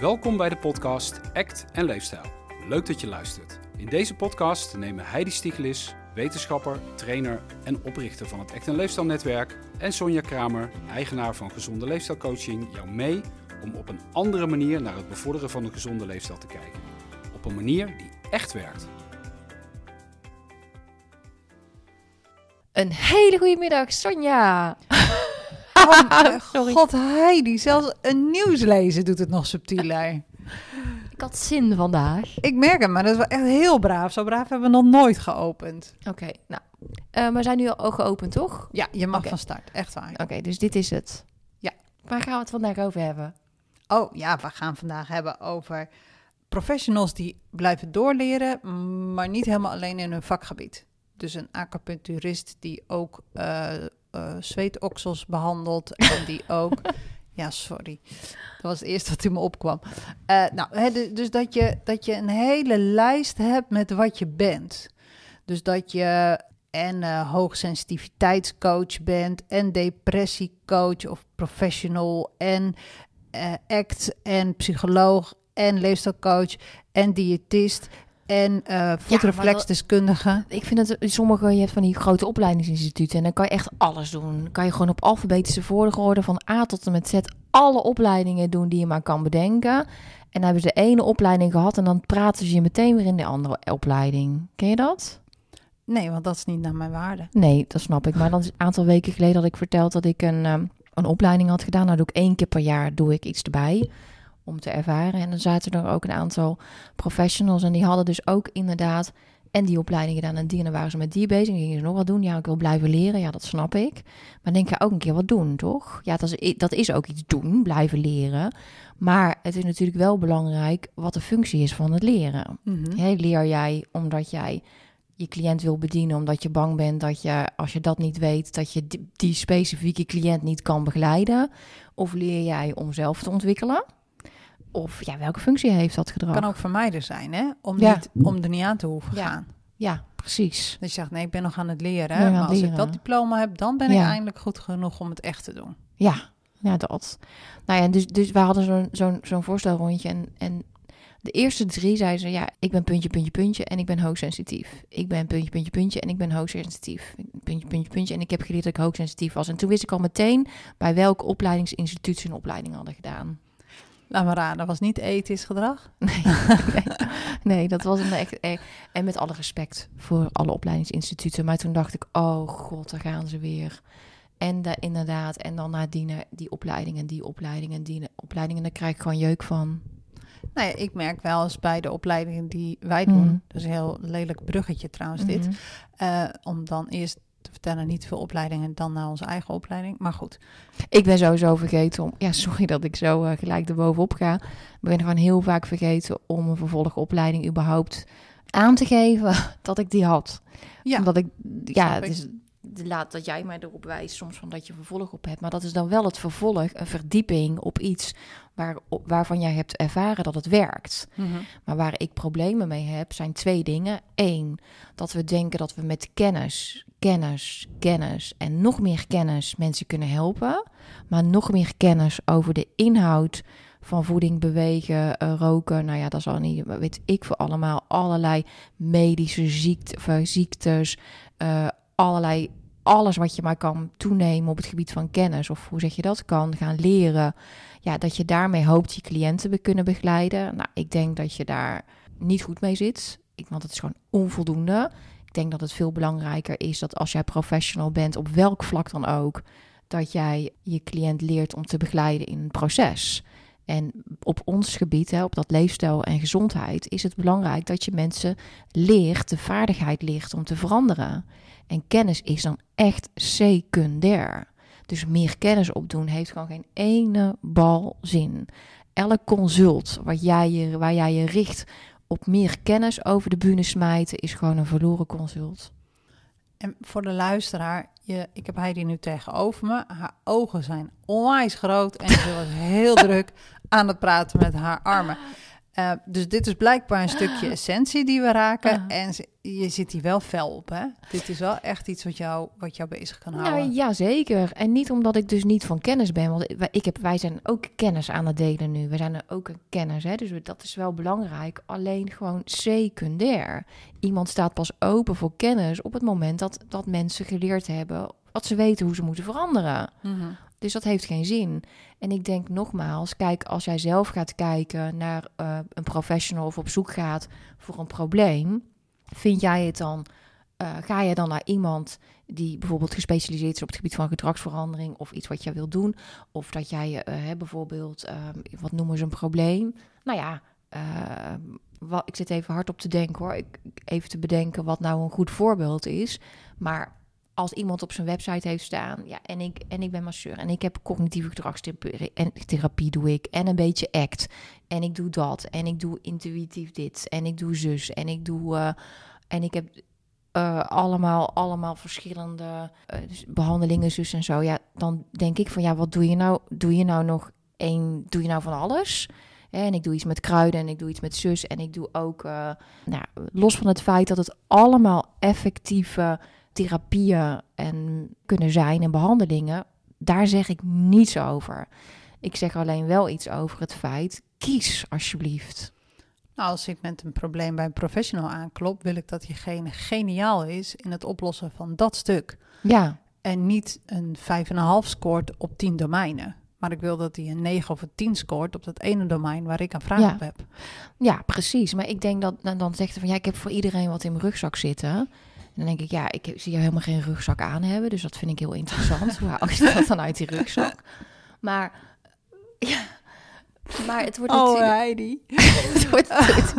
Welkom bij de podcast Act en Leefstijl. Leuk dat je luistert. In deze podcast nemen Heidi Stiegelis, wetenschapper, trainer en oprichter van het Act en Leefstijl Netwerk, en Sonja Kramer, eigenaar van Gezonde Leefstijlcoaching, jou mee om op een andere manier naar het bevorderen van een gezonde leefstijl te kijken. Op een manier die echt werkt. Een hele goede middag, Sonja. Sorry. God, Heidi, zelfs een nieuws lezen doet het nog subtieler. Ik had zin vandaag. Ik merk het, maar dat is wel echt heel braaf. Zo braaf hebben we nog nooit geopend. Oké, nou. eh, we zijn nu al geopend, toch? Ja, je mag van start. Echt waar. Oké, dus dit is het. Ja. Waar gaan we het vandaag over hebben? Oh ja, we gaan vandaag hebben over professionals die blijven doorleren, maar niet helemaal alleen in hun vakgebied. Dus een acupuncturist die ook eh eh, zweetoksels behandelt en die ook... Ja, sorry. Dat was het eerste wat in me opkwam. Eh, nou, dus dat je, dat je een hele lijst hebt met wat je bent. Dus dat je en eh, hoogsensitiviteitscoach bent en depressiecoach of professional en act en psycholoog en leefstijlcoach en diëtist en eh voetreflexdeskundige. Ik vind het, sommige, je hebt van die grote opleidingsinstituten en dan kan je echt alles doen. Dan kan je gewoon op alfabetische volgorde van A tot en met Z alle opleidingen doen die je maar kan bedenken. En dan hebben ze de ene opleiding gehad en dan praten ze je meteen weer in de andere opleiding. Ken je dat? Nee, want dat is niet naar mijn waarde. Nee, dat snap ik. Maar dan is een aantal weken geleden had ik verteld dat ik een, ehm, een opleiding had gedaan. Nou doe ik één keer per jaar doe ik iets erbij om te ervaren. En dan zaten er ook een aantal professionals en die hadden dus ook inderdaad en die opleiding gedaan en die en dan waren ze met die bezig. En gingen ze nog wat doen. Ja, ik wil blijven leren. Ja, dat snap ik. Maar denk je ook een keer wat doen, toch? Ja, dat is, dat is ook iets doen, blijven leren. Maar het is natuurlijk wel belangrijk wat de functie is van het leren. Hè, leer jij omdat jij je cliënt wil bedienen, omdat je bang bent dat je, als je dat niet weet, dat je die, die specifieke cliënt niet kan begeleiden? Of leer jij om zelf te ontwikkelen? Of ja, welke functie heeft dat gedrag? Kan ook vermijden zijn, hè? Om, Ja. niet, om er niet aan te hoeven Ja. gaan. Ja, precies. Dus je zegt, nee, ik ben nog aan het leren. Maar als ik dat diploma heb, dan ben ik eindelijk goed genoeg om het echt te doen. Ja, ja dat. Nou ja, dus, dus we hadden zo'n zo'n zo'n voorstelrondje en, en de eerste drie zeiden ze, ja, ik ben puntje, puntje, puntje en ik ben hoogsensitief. Ik ben puntje, puntje, puntje en ik ben hoogsensitief. Puntje, puntje, puntje en ik heb geleerd dat ik hoogsensitief was. En toen wist ik al meteen bij welk opleidingsinstituut ze een opleiding hadden gedaan. Laat me raden, dat was niet ethisch gedrag. Nee, nee, nee, dat was een echt. eh, En met alle respect voor alle opleidingsinstituten. Maar toen dacht ik, oh god, daar gaan ze weer. En da- inderdaad, en dan nadien die opleiding en die opleiding en die opleiding. En daar krijg ik gewoon jeuk van. Nou ja, ik merk wel eens bij de opleidingen die wij doen, Mhm. dat is een heel lelijk bruggetje trouwens dit, Mhm. eh, om dan eerst te vertellen niet veel opleidingen, dan naar onze eigen opleiding. Maar goed, Ik ben sowieso vergeten om. Ja, sorry dat ik zo eh, gelijk erbovenop ga. Ik ben gewoon heel vaak vergeten om een vervolgopleiding überhaupt aan te geven dat ik die had. ja, Omdat ik, ja, het is, laat dat jij mij erop wijst soms van dat je vervolg op hebt. Maar dat is dan wel het vervolg, een verdieping op iets waar, op- waarvan jij hebt ervaren dat het werkt. Mhm. Maar waar ik problemen mee heb, zijn twee dingen. Eén, dat we denken dat we met kennis, kennis, kennis en nog meer kennis mensen kunnen helpen. Maar nog meer kennis over de inhoud van voeding, bewegen, eh, roken. Nou ja, dat is al niet, weet ik voor allemaal. Allerlei medische ziekte, ziektes, eh, allerlei, alles wat je maar kan toenemen op het gebied van kennis. Of hoe zeg je dat, kan gaan leren. Ja, dat je daarmee hoopt je cliënten be- kunnen begeleiden. Nou, ik denk dat je daar niet goed mee zit. Ik, want het is gewoon onvoldoende. Ik denk dat het veel belangrijker is dat als jij professional bent, op welk vlak dan ook, dat jij je cliënt leert om te begeleiden in een proces. En op ons gebied, hè, op dat leefstijl en gezondheid, is het belangrijk dat je mensen leert, de vaardigheid leert om te veranderen. En kennis is dan echt secundair. Dus meer kennis opdoen heeft gewoon geen ene bal zin. Elk consult wat jij je, waar jij je richt op meer kennis over de bühne smijten, is gewoon een verloren consult. En voor de luisteraar, je, ik heb Heidi nu tegenover me. Haar ogen zijn onwijs groot en ze was heel druk aan het praten met haar armen. Eh, dus dit is blijkbaar een stukje essentie die we raken. Ah. En je zit hier wel fel op, hè? Dit is wel echt iets wat jou, wat jou bezig kan houden. Nou, ja, zeker. En niet omdat ik dus niet van kennis ben. Want ik heb, wij zijn ook kennis aan het delen nu. We zijn er ook een kennis, hè? dus dat is wel belangrijk. Alleen gewoon secundair. Iemand staat pas open voor kennis op het moment dat, dat mensen geleerd hebben... dat ze weten hoe ze moeten veranderen. Mhm. Dus dat heeft geen zin. En ik denk nogmaals, kijk, als jij zelf gaat kijken naar eh, een professional of op zoek gaat voor een probleem, vind jij het dan, eh, ga je dan naar iemand die bijvoorbeeld gespecialiseerd is op het gebied van gedragsverandering of iets wat jij wil doen, of dat jij hè, bijvoorbeeld, eh, wat noemen ze een probleem? Nou ja, wat, ik zit even hard op te denken hoor, ik, even te bedenken wat nou een goed voorbeeld is, maar als iemand op zijn website heeft staan, ja, en ik, en ik ben masseur en ik heb cognitieve gedragstherapie en therapie doe ik en een beetje act en ik doe dat en ik doe intuïtief dit en ik doe zus en ik doe eh, en ik heb eh, allemaal, allemaal verschillende eh, dus behandelingen zus en zo. Ja, dan denk ik van ja, wat doe je nou? Doe je nou nog één? Doe je nou van alles? En ik doe iets met kruiden en ik doe iets met zus en ik doe ook, eh, nou, los van het feit dat het allemaal effectieve therapieën en kunnen zijn en behandelingen, daar zeg ik niets over. Ik zeg alleen wel iets over het feit, kies alsjeblieft. Nou, als ik met een probleem bij een professional aanklop, wil ik dat diegene geniaal is in het oplossen van dat stuk. Ja, En niet een 5,5 scoort op 10 domeinen. Maar ik wil dat hij een 9 of een 10 scoort op dat ene domein waar ik aan vraag Ja. op heb. ja, precies. Maar ik denk dat dan, dan zegt hij van ja, ik heb voor iedereen wat in mijn rugzak zitten. Dan denk ik, ja, ik zie jou helemaal geen rugzak aan hebben. Dus dat vind ik heel interessant. Hoe haal je dat dan uit die rugzak? Maar, ja, maar het wordt natuurlijk... Heidi. het, wordt, het,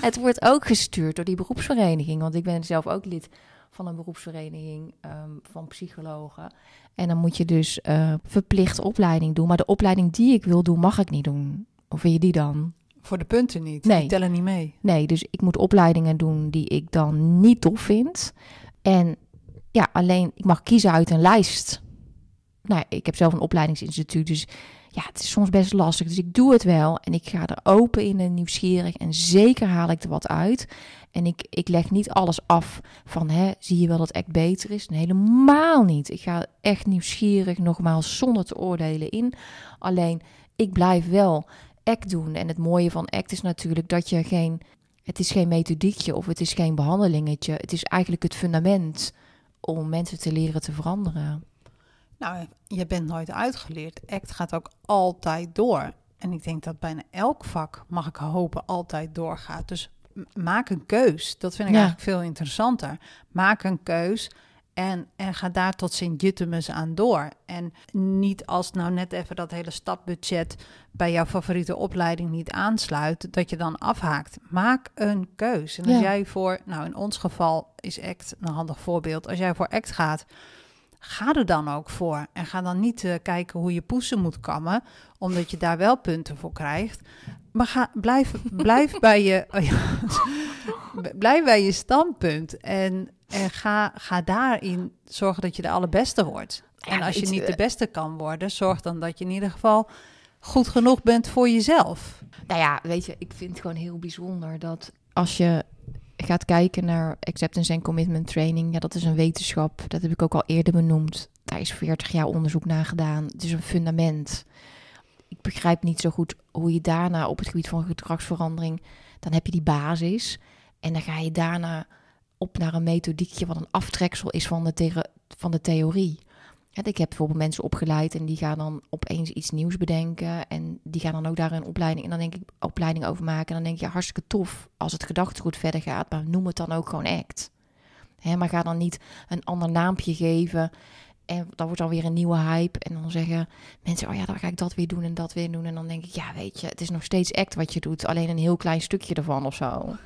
het wordt ook gestuurd door die beroepsvereniging. Want ik ben zelf ook lid van een beroepsvereniging ehm, van psychologen. En dan moet je dus eh verplicht opleiding doen. Maar de opleiding die ik wil doen, mag ik niet doen. Of wil je die dan? Voor de punten niet. Nee. Die tellen niet mee. Nee, dus ik moet opleidingen doen die ik dan niet tof vind. En ja, alleen ik mag kiezen uit een lijst. Nou, ik heb zelf een opleidingsinstituut, dus ja, het is soms best lastig. Dus ik doe het wel en ik ga er open in en nieuwsgierig en zeker haal ik er wat uit. En ik, ik leg niet alles af van, hè, zie je wel dat ACT beter is? Nee, helemaal niet. Ik ga echt nieuwsgierig, nogmaals, zonder te oordelen in. Alleen, ik blijf wel ACT doen. En het mooie van ACT is natuurlijk dat je geen... Het is geen methodiekje of het is geen behandelingetje. Het is eigenlijk het fundament om mensen te leren te veranderen. Nou, je bent nooit uitgeleerd. ACT gaat ook altijd door. En ik denk dat bijna elk vak, mag ik hopen, altijd doorgaat. Dus maak een keus. Dat vind ik Ja. eigenlijk veel interessanter. Maak een keus en, en ga daar tot sint Jutemus aan door. En niet als nou net even dat hele stapbudget bij jouw favoriete opleiding niet aansluit, dat je dan afhaakt. Maak een keus. En als Ja. jij voor, nou in ons geval is ACT een handig voorbeeld. Als jij voor ACT gaat, Ga er dan ook voor. En ga dan niet eh, kijken hoe je poesen moet kammen, omdat je daar wel punten voor krijgt. Maar ga, blijf, blijf, bij je, blijf bij je standpunt. En, en ga, ga daarin zorgen dat je de allerbeste wordt. Ja, en als je niet de eh, beste kan worden, zorg dan dat je in ieder geval goed genoeg bent voor jezelf. Nou ja, weet je, ik vind het gewoon heel bijzonder dat als je gaat kijken naar acceptance en commitment training, ja, dat is een wetenschap. Dat heb ik ook al eerder benoemd. Daar is 40 jaar onderzoek naar gedaan. Het is een fundament. Ik begrijp niet zo goed hoe je daarna op het gebied van gedragsverandering, dan heb je die basis en dan ga je daarna op naar een methodiekje wat een aftreksel is van de, van de theorie. Ik heb bijvoorbeeld mensen opgeleid en die gaan dan opeens iets nieuws bedenken. En die gaan dan ook daar een opleiding, en dan denk ik, opleiding over maken. En dan denk je, hartstikke tof als het gedachtegoed verder gaat. Maar noem het dan ook gewoon act. Hè, maar ga dan niet een ander naampje geven. En dan wordt dan weer een nieuwe hype. En dan zeggen mensen, oh ja, dan ga ik dat weer doen en dat weer doen. En dan denk ik, ja, weet je, het is nog steeds act wat je doet. Alleen een heel klein stukje ervan of zo.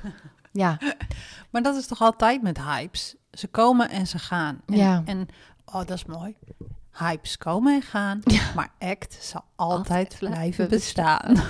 Ja, Maar dat is toch altijd met hypes? Ze komen en ze gaan. En, Ja. En, oh, dat is mooi. Hypes komen en gaan, maar ACT zal altijd, Altijd blijven bestaan.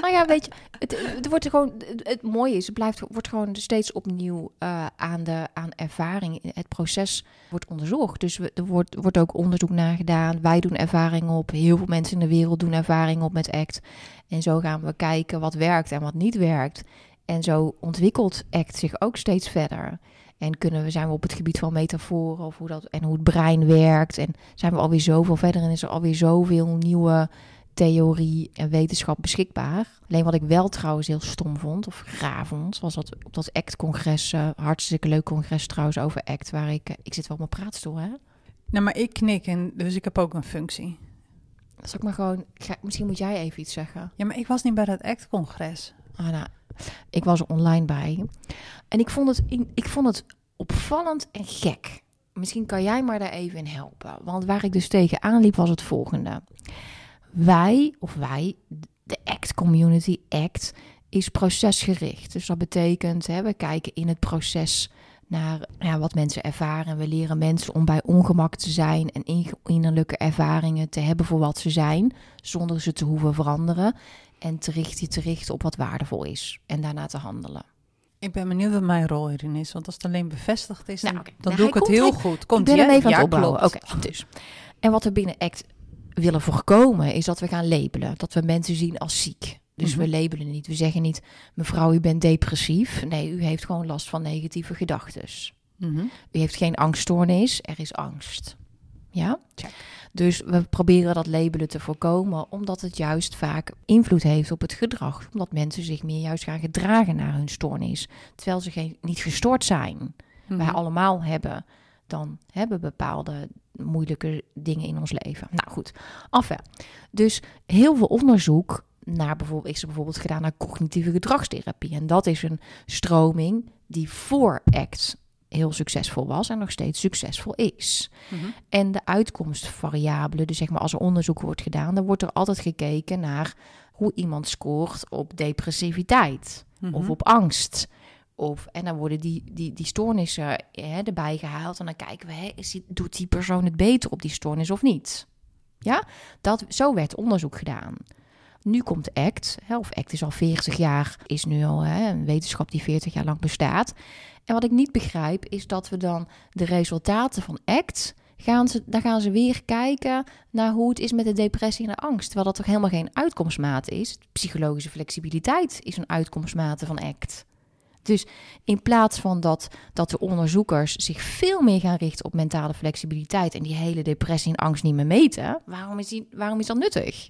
Nou ja, weet je, het, het wordt gewoon, het, het mooie is, het blijft, wordt gewoon steeds opnieuw eh, aan, de, aan ervaring. Het proces wordt onderzocht. Dus we, er wordt, wordt ook onderzoek naar gedaan. Wij doen ervaring op. Heel veel mensen in de wereld doen ervaring op met ACT. En zo gaan we kijken wat werkt en wat niet werkt. En zo ontwikkelt ACT zich ook steeds verder. En kunnen we, zijn we op het gebied van metaforen of hoe dat, en hoe het brein werkt. En zijn we alweer zoveel verder en is er alweer zoveel nieuwe theorie en wetenschap beschikbaar. Alleen wat ik wel trouwens heel stom vond, of raar vond, was dat op dat ACT-congres, eh, hartstikke leuk congres trouwens over ACT, waar ik, eh, ik zit wel op mijn praatstoel hè. nou, maar ik knik en dus ik heb ook een functie. Zal ik maar gewoon, ga- misschien moet jij even iets zeggen. Ja, maar ik was niet bij dat ACT-congres. Ah, nou, ik was er online bij. En ik vond, het, ik vond het opvallend en gek. Misschien kan jij maar daar even in helpen. Want waar ik dus tegenaan liep was het volgende. Wij, of wij, de ACT community, ACT, is procesgericht. Dus dat betekent, hè, we kijken in het proces naar ja, wat mensen ervaren. We leren mensen om bij ongemak te zijn en in- innerlijke ervaringen te hebben voor wat ze zijn, zonder ze te hoeven veranderen. En te richten, te richten op wat waardevol is en daarna te handelen. Ik ben benieuwd wat mijn rol hierin is, want als het alleen bevestigd is, Nou, dan, Nou, doe ik het heel hij- goed. Komt ik ben hem even aan Ja, het opbouwen. Oké, dus. En wat we binnen ACT willen voorkomen, is dat we gaan labelen. Dat we mensen zien als ziek. Dus Mhm. we labelen niet. We zeggen niet, mevrouw, u bent depressief. Nee, u heeft gewoon last van negatieve gedachten. Mhm. U heeft geen angststoornis, er is angst. Ja? Check. Dus we proberen dat labelen te voorkomen, omdat het juist vaak invloed heeft op het gedrag. Omdat mensen zich meer juist gaan gedragen naar hun stoornis. Terwijl ze geen, niet gestoord zijn. Wij Mhm. allemaal hebben, dan hebben bepaalde moeilijke dingen in ons leven. Nou goed, af. Dus heel veel onderzoek naar bijvoorbeeld, is er bijvoorbeeld gedaan naar cognitieve gedragstherapie. En dat is een stroming die voor ACT heel succesvol was en nog steeds succesvol is. Mhm. En de uitkomstvariabelen, dus zeg maar als er onderzoek wordt gedaan, dan wordt er altijd gekeken naar hoe iemand scoort op depressiviteit Mhm. of op angst. Of, en dan worden die, die, die stoornissen hè, erbij gehaald. En dan kijken we, hè, is die, doet die persoon het beter op die stoornis of niet? Ja, dat, zo werd onderzoek gedaan. Nu komt ACT, of ACT is al 40 jaar, is nu al een wetenschap die 40 jaar lang bestaat. En wat ik niet begrijp, is dat we dan de resultaten van ACT, gaan ze, dan gaan ze weer kijken naar hoe het is met de depressie en de angst. Terwijl dat toch helemaal geen uitkomstmaat is. Psychologische flexibiliteit is een uitkomstmate van ACT. Dus in plaats van dat, dat de onderzoekers zich veel meer gaan richten op mentale flexibiliteit en die hele depressie en angst niet meer meten, waarom is, die, waarom is dat nuttig?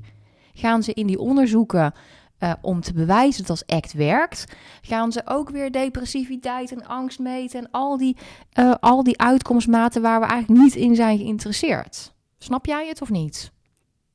Gaan ze in die onderzoeken eh, om te bewijzen dat ACT werkt, gaan ze ook weer depressiviteit en angst meten en al die, eh, al die uitkomstmaten waar we eigenlijk niet in zijn geïnteresseerd. Snap jij het of niet?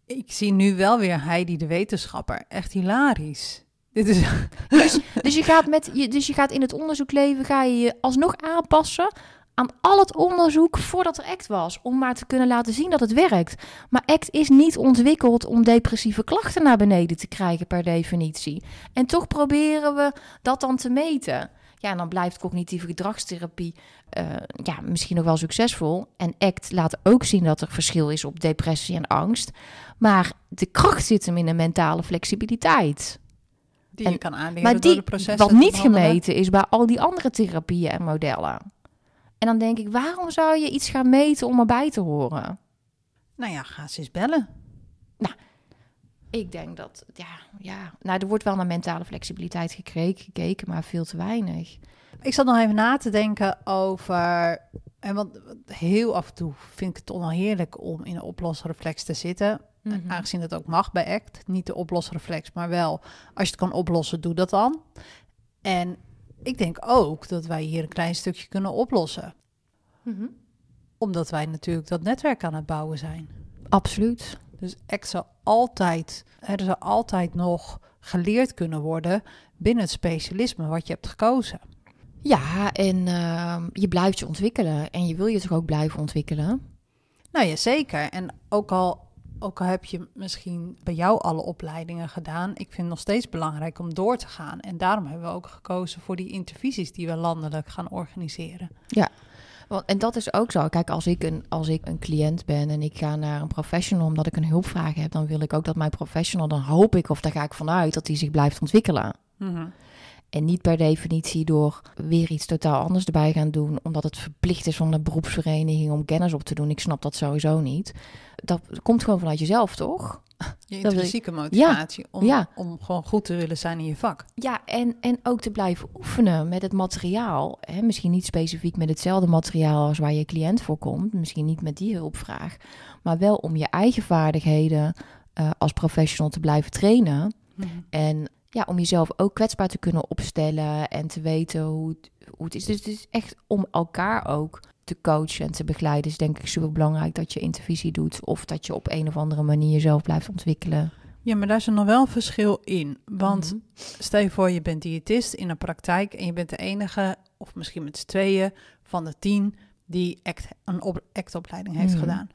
Ik zie nu wel weer Heidi de wetenschapper. Echt hilarisch. Dit is... Dus je gaat, met, je, dus je gaat in het onderzoekleven ga je je alsnog aanpassen aan al het onderzoek voordat er ACT was. Om maar te kunnen laten zien dat het werkt. Maar ACT is niet ontwikkeld om depressieve klachten naar beneden te krijgen per definitie. En toch proberen we dat dan te meten. Ja, en dan blijft cognitieve gedragstherapie eh, ja, misschien nog wel succesvol. En ACT laat ook zien dat er verschil is op depressie en angst. Maar de kracht zit hem in de mentale flexibiliteit. Die En- je kan aanleren Maar door die, de processen wat niet gemeten is bij al die andere therapieën en modellen. En dan denk ik, waarom zou je iets gaan meten om erbij te horen? Nou ja, ga ze eens bellen. Ik denk dat, ja, ja. Nou, er wordt wel naar mentale flexibiliteit gekeken, gekeken maar veel te weinig. Ik zat nog even na te denken over... En want heel af en toe vind ik het onheerlijk om in een oplosreflex te zitten. Mhm. Aangezien het ook mag bij ACT. Niet de oplosreflex, maar wel als je het kan oplossen, doe dat dan. En ik denk ook dat wij hier een klein stukje kunnen oplossen. Mhm. Omdat wij natuurlijk dat netwerk aan het bouwen zijn. Absoluut. Dus ACT zal altijd, er zal altijd nog geleerd kunnen worden binnen het specialisme wat je hebt gekozen. Ja, en ehm, je blijft je ontwikkelen. En je wil je toch ook blijven ontwikkelen? Nou ja, zeker. En ook al, ook al heb je misschien bij jou alle opleidingen gedaan, ik vind het nog steeds belangrijk om door te gaan. En daarom hebben we ook gekozen voor die intervisies die we landelijk gaan organiseren. Want, en dat is ook zo. Kijk, als ik, een, als ik een cliënt ben en ik ga naar een professional omdat ik een hulpvraag heb, dan wil ik ook dat mijn professional, dan hoop ik of daar ga ik vanuit dat die zich blijft ontwikkelen. Mhm. En niet per definitie door weer iets totaal anders erbij gaan doen, omdat het verplicht is van de beroepsvereniging om kennis op te doen. Ik snap dat sowieso niet. Dat komt gewoon vanuit jezelf, toch? Je intrinsieke motivatie om, ja. om gewoon goed te willen zijn in je vak. Ja, en, en ook te blijven oefenen met het materiaal. Hè? Misschien niet specifiek met hetzelfde materiaal als waar je cliënt voor komt. Misschien niet met die hulpvraag. Maar wel om je eigen vaardigheden eh, als professional te blijven trainen. En ja, om jezelf ook kwetsbaar te kunnen opstellen en te weten hoe het, hoe het is. Dus het is echt om elkaar ook te coachen en te begeleiden. Is denk ik super belangrijk dat je intervisie doet. Of dat je op een of andere manier jezelf blijft ontwikkelen. Ja, maar daar is er nog wel een verschil in. Want Mhm. stel je voor, je bent diëtist in een praktijk en je bent de enige, of misschien met z'n tweeën, van de tien die act, een op, actopleiding heeft Mhm. gedaan.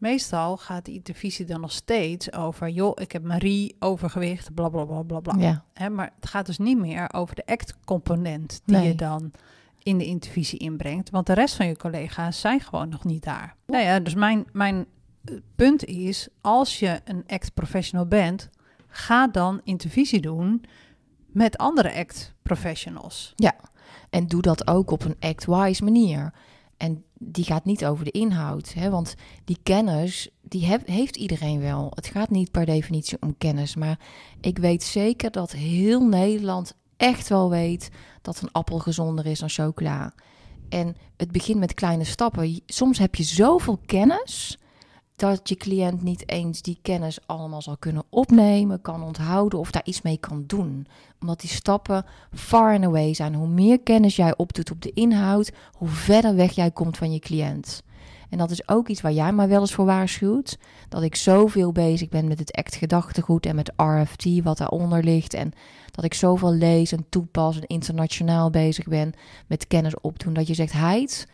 Meestal gaat die intervisie dan nog steeds over, joh, ik heb Marie, overgewicht, bla bla bla bla bla. Ja, maar het gaat dus niet meer over de act-component die Nee. je dan in de intervisie inbrengt. Want de rest van je collega's zijn gewoon nog niet daar. Nou ja, dus mijn, mijn eh, punt is, als je een act-professional bent, ga dan intervisie doen met andere act-professionals. En doe dat ook op een act-wise manier. En die gaat niet over de inhoud. Hè? Want die kennis, die heeft iedereen wel. Het gaat niet per definitie om kennis. Maar ik weet zeker dat heel Nederland echt wel weet dat een appel gezonder is dan chocola. En het begint met kleine stappen. Soms heb je zoveel kennis dat je cliënt niet eens die kennis allemaal zal kunnen opnemen, kan onthouden of daar iets mee kan doen. Omdat die stappen far and away zijn. Hoe meer kennis jij opdoet op de inhoud, hoe verder weg jij komt van je cliënt. En dat is ook iets waar jij mij wel eens voor waarschuwt. Dat ik zoveel bezig ben met het act gedachtegoed en met RFT, wat daaronder ligt. En dat ik zoveel lees en toepas en internationaal bezig ben met kennis opdoen. Dat je zegt, Heid,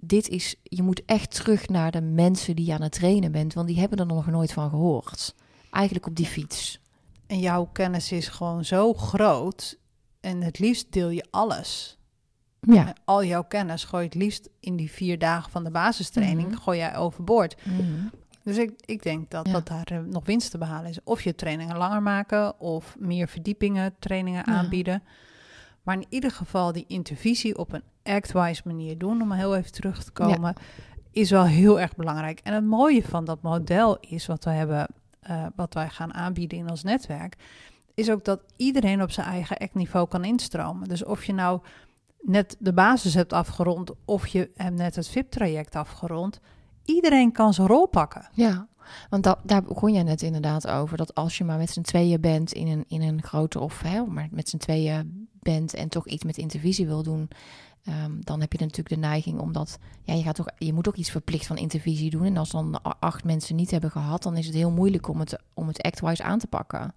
dit is, je moet echt terug naar de mensen die je aan het trainen bent. Want die hebben er nog nooit van gehoord. Eigenlijk op die fiets. En jouw kennis is gewoon zo groot en het liefst deel je alles. Ja. Al jouw kennis gooi je het liefst in die vier dagen van de basistraining, Mhm. gooi jij overboord. Mhm. Dus ik, ik denk dat, Ja. dat daar eh, nog winst te behalen is. Of je trainingen langer maken of meer verdiepingen, trainingen Ja. aanbieden. Maar in ieder geval die intervisie op een act-wise manier doen, om heel even terug te komen, is wel heel erg belangrijk. En het mooie van dat model is wat we hebben, eh, wat wij gaan aanbieden in ons netwerk, is ook dat iedereen op zijn eigen act-niveau kan instromen. Dus of je nou net de basis hebt afgerond of je hebt net het VIP-traject afgerond, iedereen kan zijn rol pakken. Ja, want daar begon jij net inderdaad over. Dat als je maar met z'n tweeën bent in een, in een grote of hè, maar met z'n tweeën bent en toch iets met intervisie wil doen. ehm, dan heb je natuurlijk de neiging omdat ja, je, gaat toch, je moet ook iets verplicht van intervisie doen. En als dan acht mensen niet hebben gehad, dan is het heel moeilijk om het, om het act-wise aan te pakken.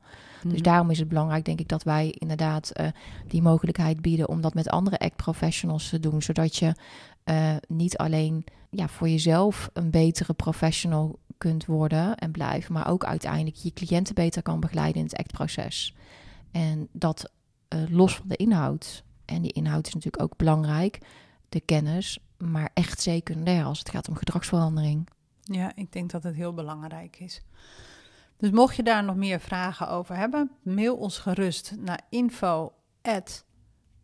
Dus daarom is het belangrijk, denk ik, dat wij inderdaad eh, die mogelijkheid bieden om dat met andere act professionals te doen. Zodat je eh, niet alleen ja, voor jezelf een betere professional kunt worden en blijven, maar ook uiteindelijk je cliënten beter kan begeleiden in het actproces. En dat eh, los van de inhoud. En die inhoud is natuurlijk ook belangrijk, de kennis, maar echt secundair als het gaat om gedragsverandering. Ja, ik denk dat het heel belangrijk is. Dus mocht je daar nog meer vragen over hebben, mail ons gerust naar info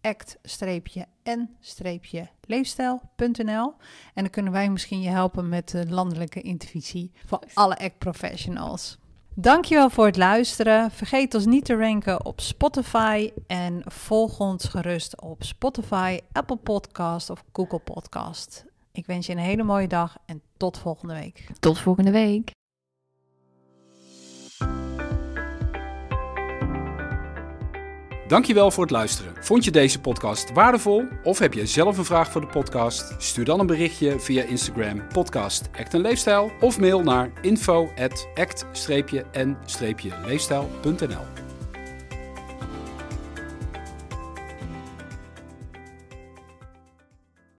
act-n-leefstijl.nl en dan kunnen wij misschien je helpen met de landelijke intervisie voor alle act professionals. Dankjewel voor het luisteren. Vergeet ons niet te ranken op Spotify en volg ons gerust op Spotify, Apple Podcast of Google Podcast. Ik wens je een hele mooie dag en tot volgende week. Tot volgende week. Dankjewel voor het luisteren. Vond je deze podcast waardevol? Of heb jij zelf een vraag voor de podcast? Stuur dan een berichtje via Instagram podcast Act en Leefstijl of mail naar info at act-n-leefstijl.nl